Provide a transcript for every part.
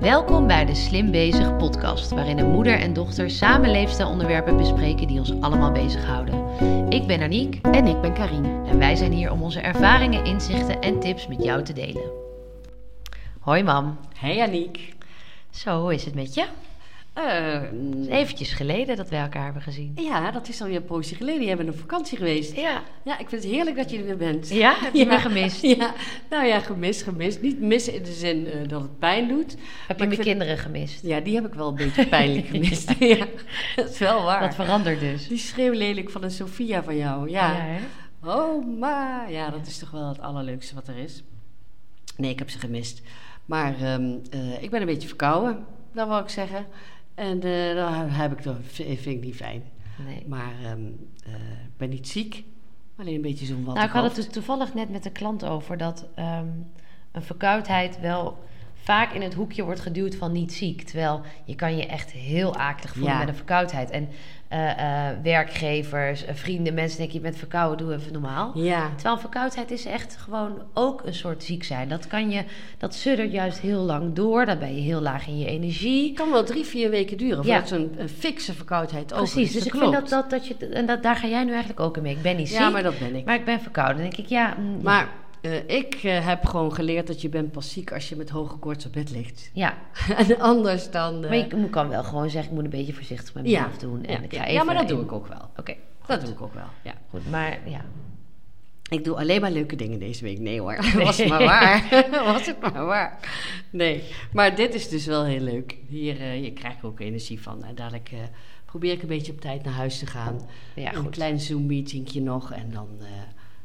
Welkom bij de Slim Bezig podcast, waarin een moeder en dochter samen leefstijlonderwerpen bespreken die ons allemaal bezighouden. Ik ben Aniek En ik ben Karine. en wij zijn hier om onze ervaringen, inzichten en tips met jou te delen. Hoi mam. Hey Aniek. Zo, hoe is het met je? Eh, eventjes geleden dat wij elkaar hebben gezien. ja, dat is alweer een poosje geleden. Jij bent op vakantie geweest. Ja. Ja, ik vind het heerlijk dat je er weer bent. Ja? Heb je me gemist? Ja, nou ja, gemist, gemist. Niet missen in de zin eh, dat het pijn doet. Heb je Maar mijn vind- kinderen gemist? Ja, die heb ik wel een beetje pijnlijk gemist. ja. dat is wel waar. Wat verandert dus? Die schreeuwlelijk van een Sophia van jou. Ja. hè? Oh, ma. Ja, dat is toch wel het allerleukste wat er is. Nee, ik heb ze gemist. Maar ehm, eh, ik ben een beetje verkouden, dat wil ik zeggen. En dat heb ik toch, vind ik niet fijn. Nee. Maar ehm, eh, ik ben niet ziek, alleen een beetje zo'n wat. Nou, ik had het dus toevallig net met een klant over dat ehm, een verkoudheid wel vaak in het hoekje wordt geduwd van niet ziek. Terwijl je kan je echt heel akelig voelen Ja. met een verkoudheid. En eh, eh, werkgevers, eh, vrienden, mensen denken je bent verkouden, doe even normaal. Ja, Terwijl een verkoudheid is echt gewoon ook een soort ziek zijn. Dat kan je, dat suddert juist heel lang door. Dan ben je heel laag in je energie. het kan wel drie, vier weken duren Ja. voordat zo'n een fikse verkoudheid Precies, is. dus ik klopt. vind dat, dat, dat je, en dat, daar ga jij nu eigenlijk ook in mee. Ik ben niet ziek, Ja, maar maar, dat ben ik. ik ben verkouden. Dan denk ik, ja, mm, Maar eh, ik eh, heb gewoon geleerd dat je bent pas ziek als je met hoge koorts op bed ligt. ja. en anders dan... eh, Maar je kan wel gewoon zeggen, ik moet een beetje voorzichtig met ja, mezelf doen. En ja, ik ja. ga ja, maar dat doe ik ook wel. Oké, Dat doe ik ook wel, ja. goed. Maar ja, Ik doe alleen maar leuke dingen deze week. Nee hoor, was het maar waar. was het maar waar. Nee, maar dit is dus wel heel leuk. Hier, eh hier krijg ik ook energie van. En dadelijk eh, probeer ik een beetje op tijd naar huis te gaan. ja een goed. klein Zoom-meetingje nog. En dan eh,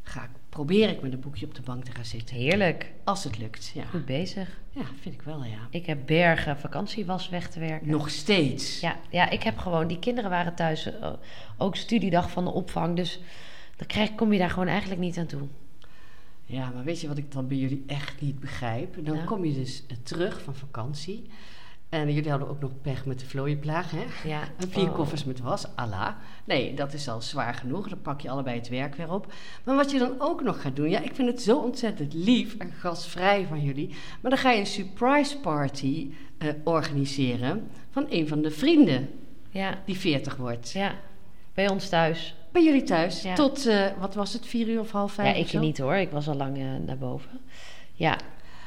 ga ik, probeer ik met een boekje op de bank te gaan zitten. Heerlijk. Als het lukt, ja. Goed bezig. Ja, vind ik wel, ja. Ik heb bergen vakantiewas weg te werken. Nog steeds. Ja, ja, ik heb gewoon... Die kinderen waren thuis, eh, ook studiedag van de opvang. Dus dan krijg, kom je daar gewoon eigenlijk niet aan toe. Ja, maar weet je wat ik dan bij jullie echt niet begrijp? Dan Nou? kom je dus eh, terug van vakantie. En jullie hadden ook nog pech met de vlooienplaag, hè? Ja. Vier Oh. koffers met was, Allah. Nee, dat is al zwaar genoeg. Dan pak je allebei het werk weer op. Maar wat je dan ook nog gaat doen... Ja, ik vind het zo ontzettend lief en gastvrij van jullie. Maar dan ga je een surprise party eh, organiseren... van een van de vrienden Ja, die 40 wordt. ja. Bij ons thuis. Bij jullie thuis. Ja. Tot, eh, wat was het, vier uur of half vijf Ja, ik niet hoor. Ik was al lang eh, naar boven. Ja.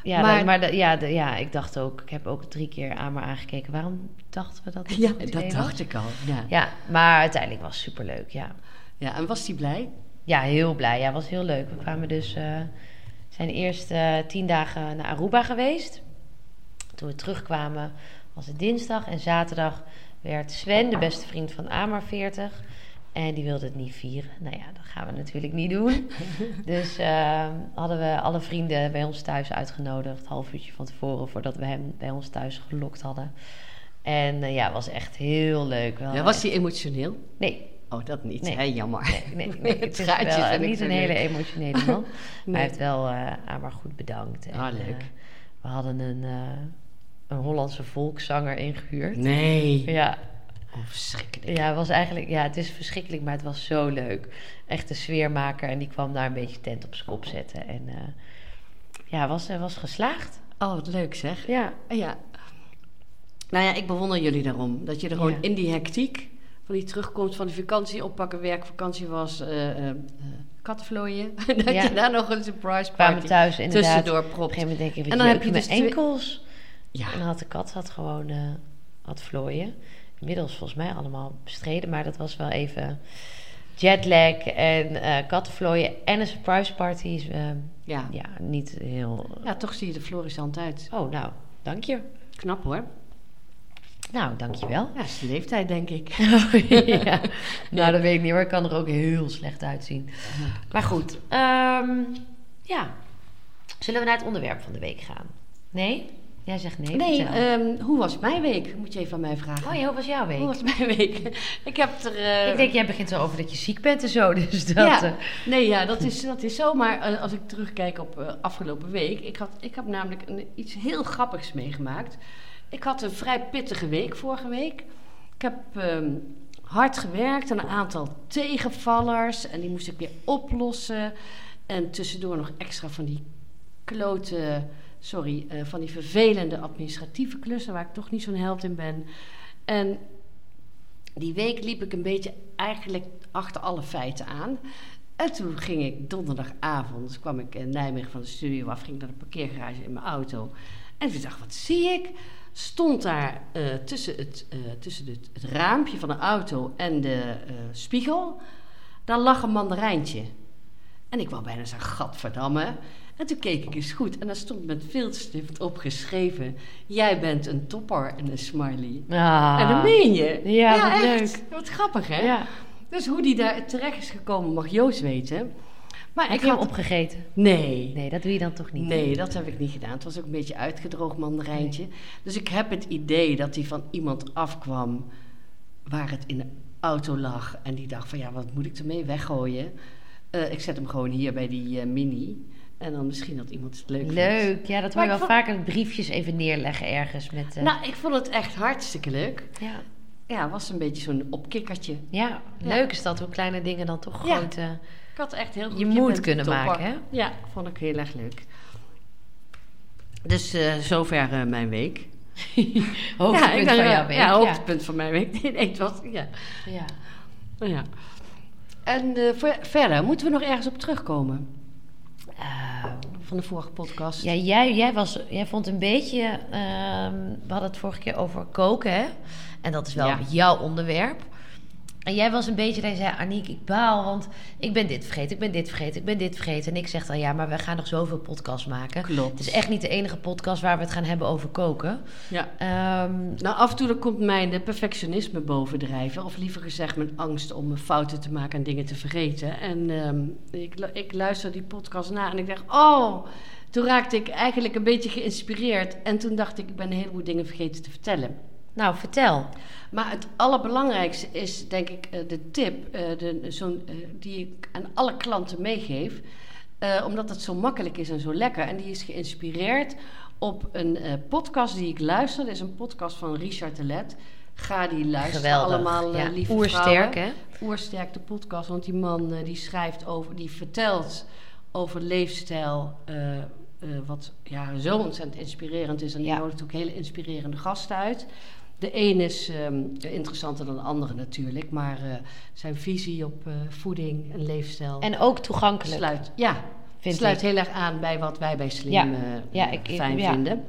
Ja, Maar- maar, ja, de, ja, ik dacht ook... Ik heb ook drie keer aan me aangekeken. Waarom dachten we dat Ja, dat was? dacht ik al. Ja. Ja, maar uiteindelijk was het superleuk, ja. ja, en was die blij? Ja, heel blij. Ja, was heel leuk. We kwamen dus... eh zijn eerst eh, tien dagen naar Aruba geweest. Toen we terugkwamen was het dinsdag. En zaterdag werd Sven, de beste vriend van Amar, 40. En die wilde het niet vieren. Nou ja, dat gaan we natuurlijk niet doen. dus eh, hadden we alle vrienden bij ons thuis uitgenodigd. Half uurtje van tevoren, voordat we hem bij ons thuis gelokt hadden. En eh, ja, was echt heel leuk. Wel Ja, was die emotioneel? Nee, Oh, dat niet. Nee. Hè, jammer. Nee, nee, nee. Het is wel ik niet een hele emotionele man. Maar Nee. hij heeft wel uh, maar goed bedankt. En, Ah, leuk. eh, we hadden een, eh, een Hollandse volkszanger ingehuurd. Nee. Ja, Oh, verschrikkelijk. ja, het was eigenlijk, ja, het is verschrikkelijk, maar het was zo leuk. Echt een sfeermaker en die kwam daar een beetje tent op zijn kop zetten. En eh, ja, was, was geslaagd. Oh, wat leuk zeg. Ja, Ja. Nou ja, ik bewonder jullie daarom. Dat je er gewoon Ja. in die hectiek van die terugkomst van die vakantie, oppakken, werk, vakantie was, eh eh, eh, kattenvlooien. dat Ja. je daar nog een surprise party thuis inderdaad. tussendoor Op een propt. denk ik, En dan heb je dus enkels. Ja. En dan had de kat had gewoon eh had vlooien. Inmiddels volgens mij allemaal bestreden, maar dat was wel even jetlag en eh kattenvlooien en een surprise party. is, eh, Ja. ja, niet heel... ja, toch zie je er florissant uit. Oh, nou, dank je. Knap hoor. Nou, dankjewel. Ja, is de leeftijd denk ik. ja. Nou, dat weet ik niet hoor. Ik kan er ook heel slecht uitzien. Maar goed, ehm, ja. Zullen we naar het onderwerp van de week gaan? Nee? Jij zegt nee. Nee, ehm, hoe was mijn week? Moet je even aan mij vragen. oh ja, hoe was jouw week? Hoe was mijn week? ik heb er... eh, Ik denk, jij begint zo over dat je ziek bent en zo. Dus dat... ja, eh, nee, ja, dat is, dat is zo. Maar eh, als ik terugkijk op afgelopen week... Ik, had, ik heb namelijk een, iets heel grappigs meegemaakt. Ik had een vrij pittige week vorige week. Ik heb ehm, hard gewerkt aan een aantal tegenvallers. En die moest ik weer oplossen. En tussendoor nog extra van die klote sorry, eh, van die vervelende administratieve klussen waar ik toch niet zo'n held in ben. En die week liep ik een beetje eigenlijk achter alle feiten aan. En toen ging ik donderdagavond, kwam ik in Nijmegen van de studio af, ging naar de parkeergarage in mijn auto. En toen dacht ik, wat zie ik? Stond daar eh, tussen, het, uh, tussen het, het, raampje van de auto en de spiegel, daar lag een mandarijntje. En ik wou bijna zeggen, gadverdamme. En toen keek ik eens goed en daar stond met viltstift opgeschreven... jij bent een topper en een smiley. Ah. En dat meen je. Ja, wat echt. leuk. Wat grappig, hè? Ja. Dus hoe die daar terecht is gekomen mag Joost weten. Maar Heb ik je hem had... opgegeten? Nee. Nee, dat doe je dan toch niet? Nee, dat heb ik niet gedaan. Het was ook een beetje uitgedroogd mandarijntje. Dus ik heb het idee dat hij van iemand afkwam waar het in de auto lag. En die dacht van ja, wat moet ik ermee weggooien? Eh, ik zet hem gewoon hier bij die eh, mini. En dan misschien dat iemand het leuk vindt. Leuk. Ja, dat hoor Maar je wel vond- vaker. Briefjes even neerleggen ergens met... eh, Nou, ik vond het echt hartstikke leuk. ja. Ja, het was een beetje zo'n opkikkertje. ja, Ja. leuk is dat hoe kleine dingen dan toch Ja. grote... Ik had echt heel goed... Je moet kunnen maken, hè? Ja, vond ik heel erg leuk. Dus eh, zover eh, mijn week. Hoogtepunt ik van jouw week. Ja, hoogtepunt van mijn week. Nee, nee, het was... Ja. Ja. Ja. En eh, ver- verder, moeten we nog ergens op terugkomen? Eh, Van de vorige podcast. ja, jij, jij, was, jij vond een beetje... ehm, we hadden het vorige keer over koken, hè? En dat is wel Ja. jouw onderwerp. En jij was een beetje, dat je zei, Aniek, ik baal, want ik ben dit vergeten, ik ben dit vergeten, ik ben dit vergeten. En ik zeg dan, ja, maar we gaan nog zoveel podcasts maken. Klopt. Het is echt niet de enige podcast waar we het gaan hebben over koken. Ja. Ehm, Nou, af en toe dan komt mijn de perfectionisme bovendrijven. Of liever gezegd mijn angst om fouten te maken en dingen te vergeten. En ehm, ik, ik luister die podcast na en ik dacht, oh... Toen raakte ik eigenlijk een beetje geïnspireerd. En toen dacht ik, ik ben een heleboel dingen vergeten te vertellen. Nou, vertel. Maar het allerbelangrijkste is, denk ik, eh, de tip eh, de, zo'n, eh, die ik aan alle klanten meegeef. Omdat het zo makkelijk is en zo lekker. En die is geïnspireerd op een podcast die ik luister. Dat is een podcast van Richard de Let. Ga die luisteren Geweldig. allemaal, ja. lieve Oersterk, vrouwen. hè? Oersterk, de podcast. Want die man die schrijft over, die vertelt over leefstijl. wat ja, zo ontzettend inspirerend is. En die Ja. nodigt ook hele inspirerende gasten uit. De een is ehm, interessanter dan de andere natuurlijk. Maar eh, zijn visie op eh, voeding en leefstijl En ook toegankelijk. sluit, ja, Vind sluit ik. heel erg aan bij wat wij bij Slim Ja. eh, Ja, ik- ik- fijn ja. vinden.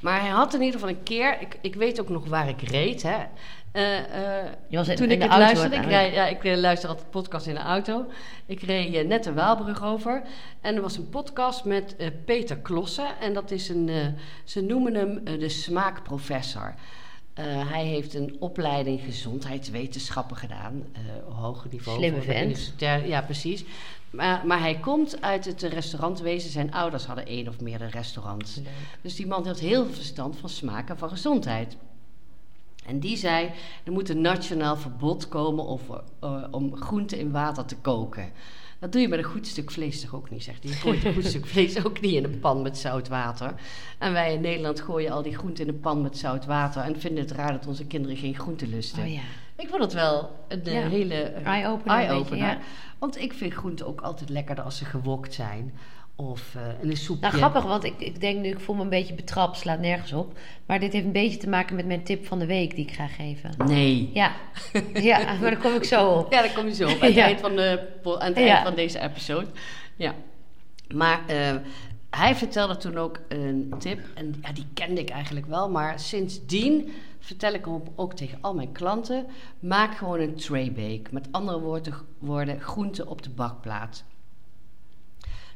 Maar hij had in ieder geval een keer, ik, ik weet ook nog waar ik reed. Hè. Eh, eh, in, toen in ik de het auto luisterde, ik, rijd, ja, ik eh, luister altijd podcast in de auto. Ik reed net de Waalbrug over. En er was een podcast met Peter Klossen. En dat is een, ze noemen hem de smaakprofessor. Hij heeft een opleiding gezondheidswetenschappen gedaan. eh hoger niveau. Slimme vent. Ja, precies. Maar, maar hij komt uit het restaurantwezen. Zijn ouders hadden één of meerdere restaurants. Leuk. Dus die man heeft heel veel verstand van smaak en van gezondheid. En die zei, er moet een nationaal verbod komen of, eh, om groenten in water te koken. Dat doe je met een goed stuk vlees toch ook niet, zegt hij. Je gooit een goed stuk vlees ook niet in een pan met zout water. En wij in Nederland gooien al die groenten in een pan met zout water... en vinden het raar dat onze kinderen geen groenten lusten. Oh ja. Ik vond het wel een eh, Ja. hele eh, Eye-opener beetje, ja. Want ik vind groenten ook altijd lekkerder als ze gewokt zijn. Of in een soepje. Nou, grappig, want ik, ik denk nu, ik voel me een beetje betrapt, slaat nergens op. Maar dit heeft een beetje te maken met mijn tip van de week die ik ga geven. Nee. Ja, ja maar daar kom ik zo op. Ja, daar kom je zo op. Aan het, Ja. eind, van de, aan het Ja. eind van deze episode. Ja. Maar eh, hij vertelde toen ook een tip. En ja, die kende ik eigenlijk wel. Maar sindsdien vertel ik hem ook tegen al mijn klanten. Maak gewoon een tray bake. Met andere woorden, woorden groenten op de bakplaat.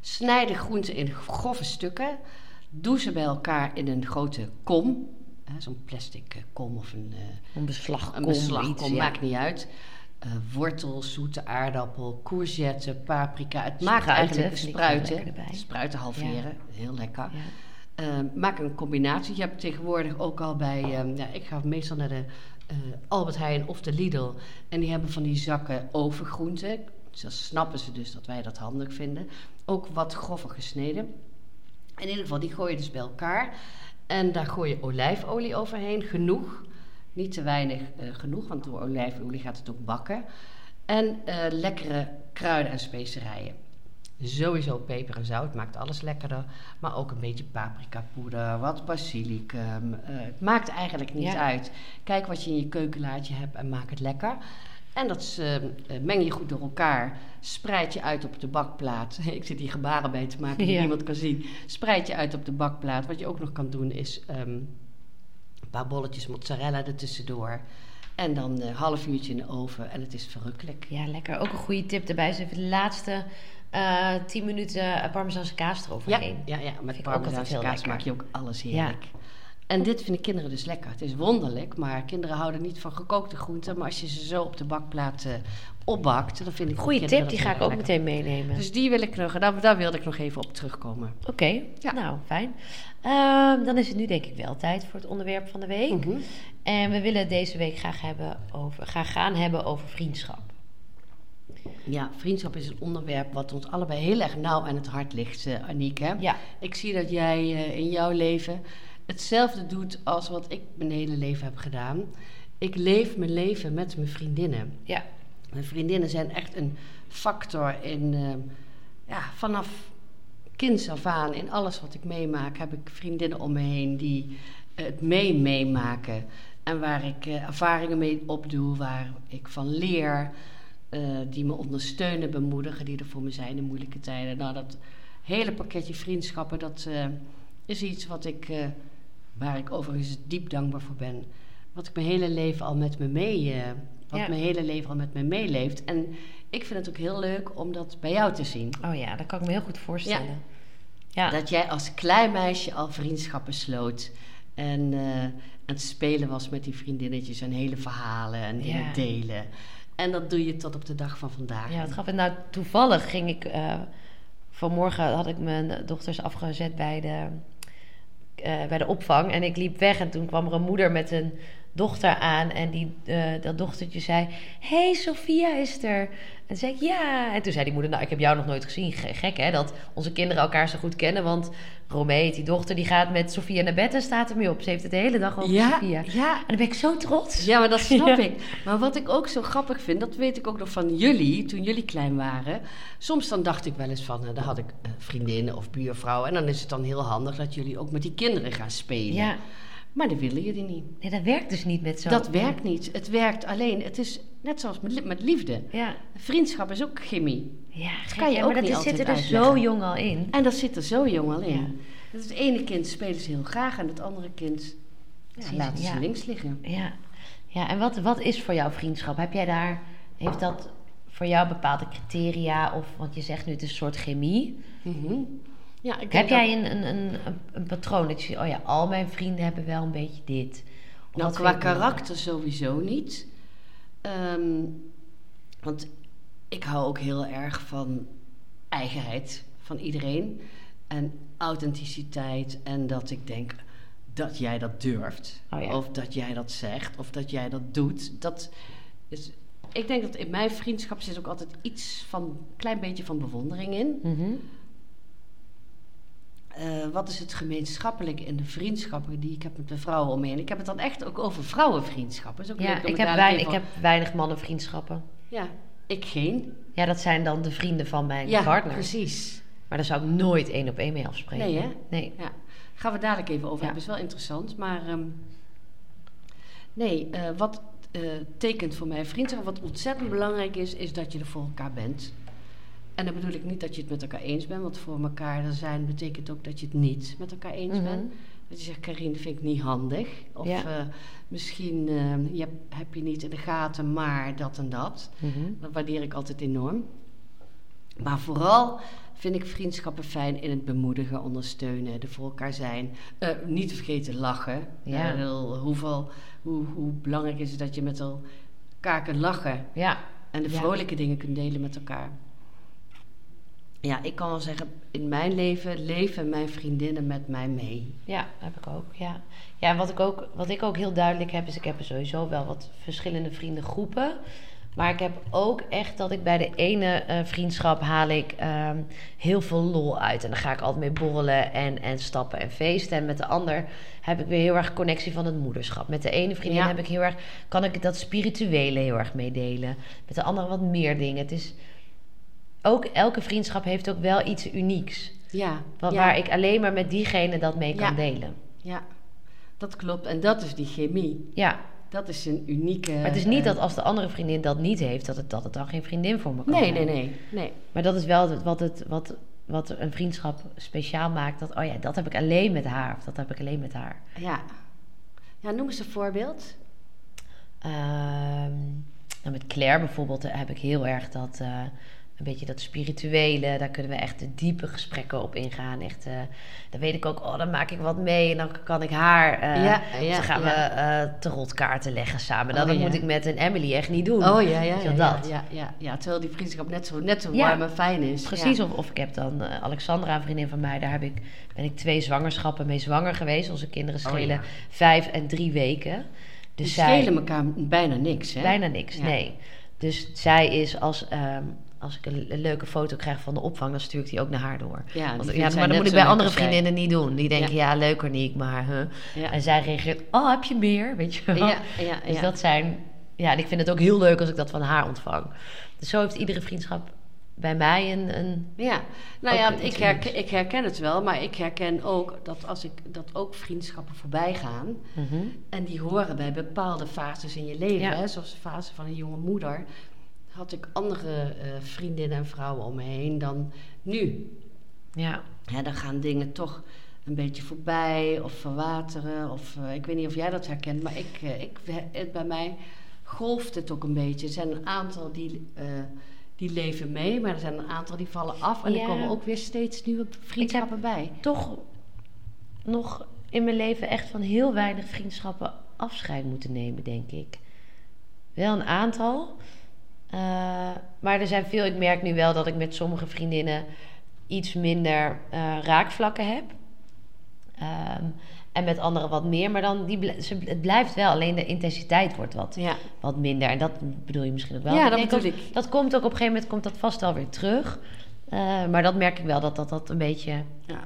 Snijd de groenten in grove stukken. Doe ze bij elkaar in een grote kom. Zo'n plastic eh, kom of een... eh, Een beslag. een beslagkom, maakt niet uit. Eh, wortel, zoete aardappel, courgette, paprika. Het maakt Spruiten, eigenlijk ik wel spruiten. Spruiten halveren, heel lekker. Ja. Maak een combinatie. Je hebt tegenwoordig ook al bij... ehm, ja, ik ga meestal naar de Albert Heijn of de Lidl. En die hebben van die zakken overgroenten. Dus dan snappen ze dus dat wij dat handig vinden. Ook wat grover gesneden. In ieder geval, die gooi je dus bij elkaar. En daar gooi je olijfolie overheen, genoeg. Niet te weinig eh, genoeg, want door olijfolie gaat het ook bakken. En eh, lekkere kruiden en specerijen. Sowieso peper en zout maakt alles lekkerder. Maar ook een beetje paprika poeder, wat basilicum. Eh, het maakt eigenlijk niet Ja. uit. Kijk wat je in je keukenlaadje hebt en maak het lekker. En dat eh, eh, meng je goed door elkaar. Spreid je uit op de bakplaat. Ik zit hier gebaren bij te maken die Ja. niemand kan zien. Spreid je uit op de bakplaat. Wat je ook nog kan doen is ehm, een paar bolletjes mozzarella ertussendoor. En dan een half uurtje in de oven. En het is verrukkelijk. Ja, lekker. Ook een goede tip erbij is even de laatste eh 10 minuten eh, parmezaanse kaas Ja, eroverheen. ja, ja, met parmezaanse kaas lekker. maak je ook alles heerlijk. En dit vinden kinderen dus lekker. Het is wonderlijk, maar kinderen houden niet van gekookte groenten. Maar als je ze zo op de bakplaat eh, opbakt, dan vind ik Goeie tip, die ga ik ook lekker. meteen meenemen. Dus die wil ik nog, daar, daar wilde ik nog even op terugkomen. Oké, Ja. nou fijn. Ehm, dan is het nu denk ik wel tijd voor het onderwerp van de week. Mhm. En we willen deze week graag, hebben over, graag gaan hebben over vriendschap. Ja, vriendschap is een onderwerp wat ons allebei heel erg nauw aan het hart ligt, eh Aniek. Hè? Ja, Ik zie dat jij eh, in jouw leven hetzelfde doet als wat ik mijn hele leven heb gedaan. Ik leef mijn leven met mijn vriendinnen. ja, Mijn vriendinnen zijn echt een factor in, eh, ja, vanaf kinds af aan, in alles wat ik meemaak, heb ik vriendinnen om me heen die het mee meemaken. En waar ik eh, ervaringen mee opdoe, waar ik van leer, eh, die me ondersteunen, bemoedigen, die er voor me zijn in moeilijke tijden. Nou, dat hele pakketje vriendschappen, dat eh, is iets wat ik, waar ik overigens diep dankbaar voor ben. Wat ik mijn hele leven al met me mee, eh, wat Ja. mijn hele leven al met me meeleeft. En ik vind het ook heel leuk om dat bij jou te zien. oh ja, dat kan ik me heel goed voorstellen. Ja, Dat jij als klein meisje al vriendschappen sloot. En eh, aan het spelen was met die vriendinnetjes en hele verhalen en dingen Ja. delen. En dat doe je tot op de dag van vandaag. ja, wat grappig. Nou, toevallig ging ik... eh, vanmorgen had ik mijn dochters afgezet bij de, eh, bij de opvang. En ik liep weg en toen kwam er een moeder met een dochter aan. En die, eh, dat dochtertje zei... hey, Sophia is er. En toen zei ik, ja. En toen zei die moeder, nou, ik heb jou nog nooit gezien. Ge- Gek, hè, dat onze kinderen elkaar zo goed kennen. Want Romee, die dochter, die gaat met Sophia naar bed en staat ermee op. Ze heeft het de hele dag over ja, Sophia. ja, En dan ben ik zo trots. ja, maar dat snap Ja. ik. Maar wat ik ook zo grappig vind, dat weet ik ook nog van jullie, toen jullie klein waren. Soms dan dacht ik wel eens van, eh, dan had ik eh, vriendinnen of buurvrouwen. En dan is het dan heel handig dat jullie ook met die kinderen gaan spelen. Ja, Maar dat willen jullie niet. nee, dat werkt dus niet met zo. Dat werkt niet. Het werkt alleen. Het is net zoals met, met liefde. Ja, Vriendschap is ook chemie. ja gek, kan je ook maar dat niet zit er dus zo jong al in. En dat zit er zo jong al in. Ja. Dat het ene kind spelen ze heel graag en het andere kind ja, laten ze links liggen. Ja, ja en wat, wat is voor jou vriendschap? Heb jij daar, heeft dat voor jou bepaalde criteria? Of, want je zegt nu het is een soort chemie. Mhm. Ja, ik Heb jij een, een, een, patroon dat je ziet, oh ja, al mijn vrienden hebben wel een beetje dit. Of Nou, qua karakter sowieso niet. Ehm, want ik hou ook heel erg van eigenheid van iedereen. En authenticiteit. En dat ik denk dat jij dat durft. Oh ja. Of dat jij dat zegt. Of dat jij dat doet. Dat is, ik denk dat in mijn vriendschap zit ook altijd iets van... een klein beetje van bewondering in. Mhm. Eh, wat is het gemeenschappelijke in de vriendschappen die ik heb met de vrouwen om me heen? Ik heb het dan echt ook over vrouwenvriendschappen. Is ook Ja, ik heb, dadelijk wein, ik heb weinig mannenvriendschappen. Ja, ik geen. Ja, dat zijn dan de vrienden van mijn ja, partner. precies. Maar daar zou ik nooit één op één mee afspreken. Nee, hè? Nee. Ja. Gaan we dadelijk even over Ja. hebben. Is wel interessant. Maar ehm, nee, eh, wat eh, tekent voor mij vriendschap, wat ontzettend belangrijk is, is dat je er voor elkaar bent. En dan bedoel ik niet dat je het met elkaar eens bent, want voor elkaar er zijn betekent ook dat je het niet met elkaar eens Mhm. bent. Dat je zegt, Karine, vind ik niet handig. Of Ja. eh, misschien eh, je heb je niet in de gaten, maar dat en dat. Mhm. Dat waardeer ik altijd enorm. Maar vooral vind ik vriendschappen fijn in het bemoedigen, ondersteunen, er voor elkaar zijn. Eh, niet te vergeten lachen. Ja. Eh, hoeveel, hoe, hoe belangrijk is het dat je met elkaar kunt lachen Ja, en de Ja. vrolijke dingen kunt delen met elkaar. Ja, ik kan wel zeggen, in mijn leven leven mijn vriendinnen met mij mee. Ja, heb ik ook. Ja, ja en wat ik ook, wat ik ook heel duidelijk heb, is ik heb er sowieso wel wat verschillende vriendengroepen. Maar ik heb ook echt dat ik bij de ene eh, vriendschap haal ik ehm, heel veel lol uit. En dan ga ik altijd mee borrelen en, en stappen en feesten. En met de ander heb ik weer heel erg connectie van het moederschap. Met de ene vriendin Ja. heb ik heel erg, kan ik dat spirituele heel erg meedelen. Met de andere wat meer dingen. Het is, ook elke vriendschap heeft ook wel iets unieks. Ja, Wa- ja, Waar ik alleen maar met diegene dat mee kan Ja. delen. ja, dat klopt. En dat is die chemie. Ja, Dat is een unieke... maar het is niet eh, dat als de andere vriendin dat niet heeft, dat het, dat het dan geen vriendin voor me kan Nee, nee, nee, nee. Maar dat is wel het- wat, het, wat, wat een vriendschap speciaal maakt. Dat, oh ja, dat heb ik alleen met haar. Of dat heb ik alleen met haar. Ja. Ja, noem eens een voorbeeld. Ehm, nou, met Claire bijvoorbeeld eh, heb ik heel erg dat... eh, een beetje dat spirituele, daar kunnen we echt de diepe gesprekken op ingaan. Echt, eh, dan weet ik ook, oh, dan maak ik wat mee en dan kan ik haar. eh Ja, ja, dan gaan ja. we eh tarotkaarten leggen samen. Oh, dat ja. moet ik met een Emily echt niet doen. Oh ja, ja, dat. ja, ja. Terwijl die vriendschap net zo, net zo warm en fijn is. Precies, of, of ik heb dan Alexandra, een vriendin van mij, daar heb ik, ben ik twee zwangerschappen mee zwanger geweest. Onze kinderen Oh, schelen vijf en drie weken. Die Dus zij, schelen elkaar bijna niks, hè? bijna niks, nee. Dus zij is als, ehm, als ik een, leuke foto krijg van de opvang, dan stuur ik die ook naar haar door. Ja, Want, ja, maar dat moet ik bij andere vriendinnen niet doen. Die denken, Ja. ja, leuker niet, maar... huh. Ja. En zij reageert, oh, heb je meer? Weet je wel? Ja, ja, Dus dat zijn... Ja, en ik vind het ook heel leuk als ik dat van haar ontvang. Dus zo heeft iedere vriendschap bij mij een... een Ja, nou ja, ik herken, ik herken het wel, maar ik herken ook dat als ik dat ook vriendschappen voorbij gaan mhm. en die horen bij bepaalde fases in je leven, hè, zoals de fase van een jonge moeder, had ik andere eh, vriendinnen en vrouwen om me heen dan nu. Ja, Hè, dan gaan dingen toch een beetje voorbij of verwateren. Of, eh, ik weet niet of jij dat herkent, maar ik, eh, ik, het, bij mij golft het ook een beetje. Er zijn een aantal die, die leven mee, maar er zijn een aantal die vallen af. En Ja. er komen ook weer steeds nieuwe vriendschappen bij. toch nog in mijn leven echt van heel weinig vriendschappen afscheid moeten nemen, denk ik. Wel een aantal. Eh, maar er zijn veel, ik merk nu wel dat ik met sommige vriendinnen iets minder eh, raakvlakken heb. Ehm, en met anderen wat meer. Maar dan die, ze, het blijft wel, alleen de intensiteit wordt wat, Ja, wat minder. En dat bedoel je misschien ook wel. ja dat ook- ik. Dat komt ook op een gegeven moment komt dat vast wel weer terug. Eh, maar dat merk ik wel, dat dat, dat een beetje... Ja,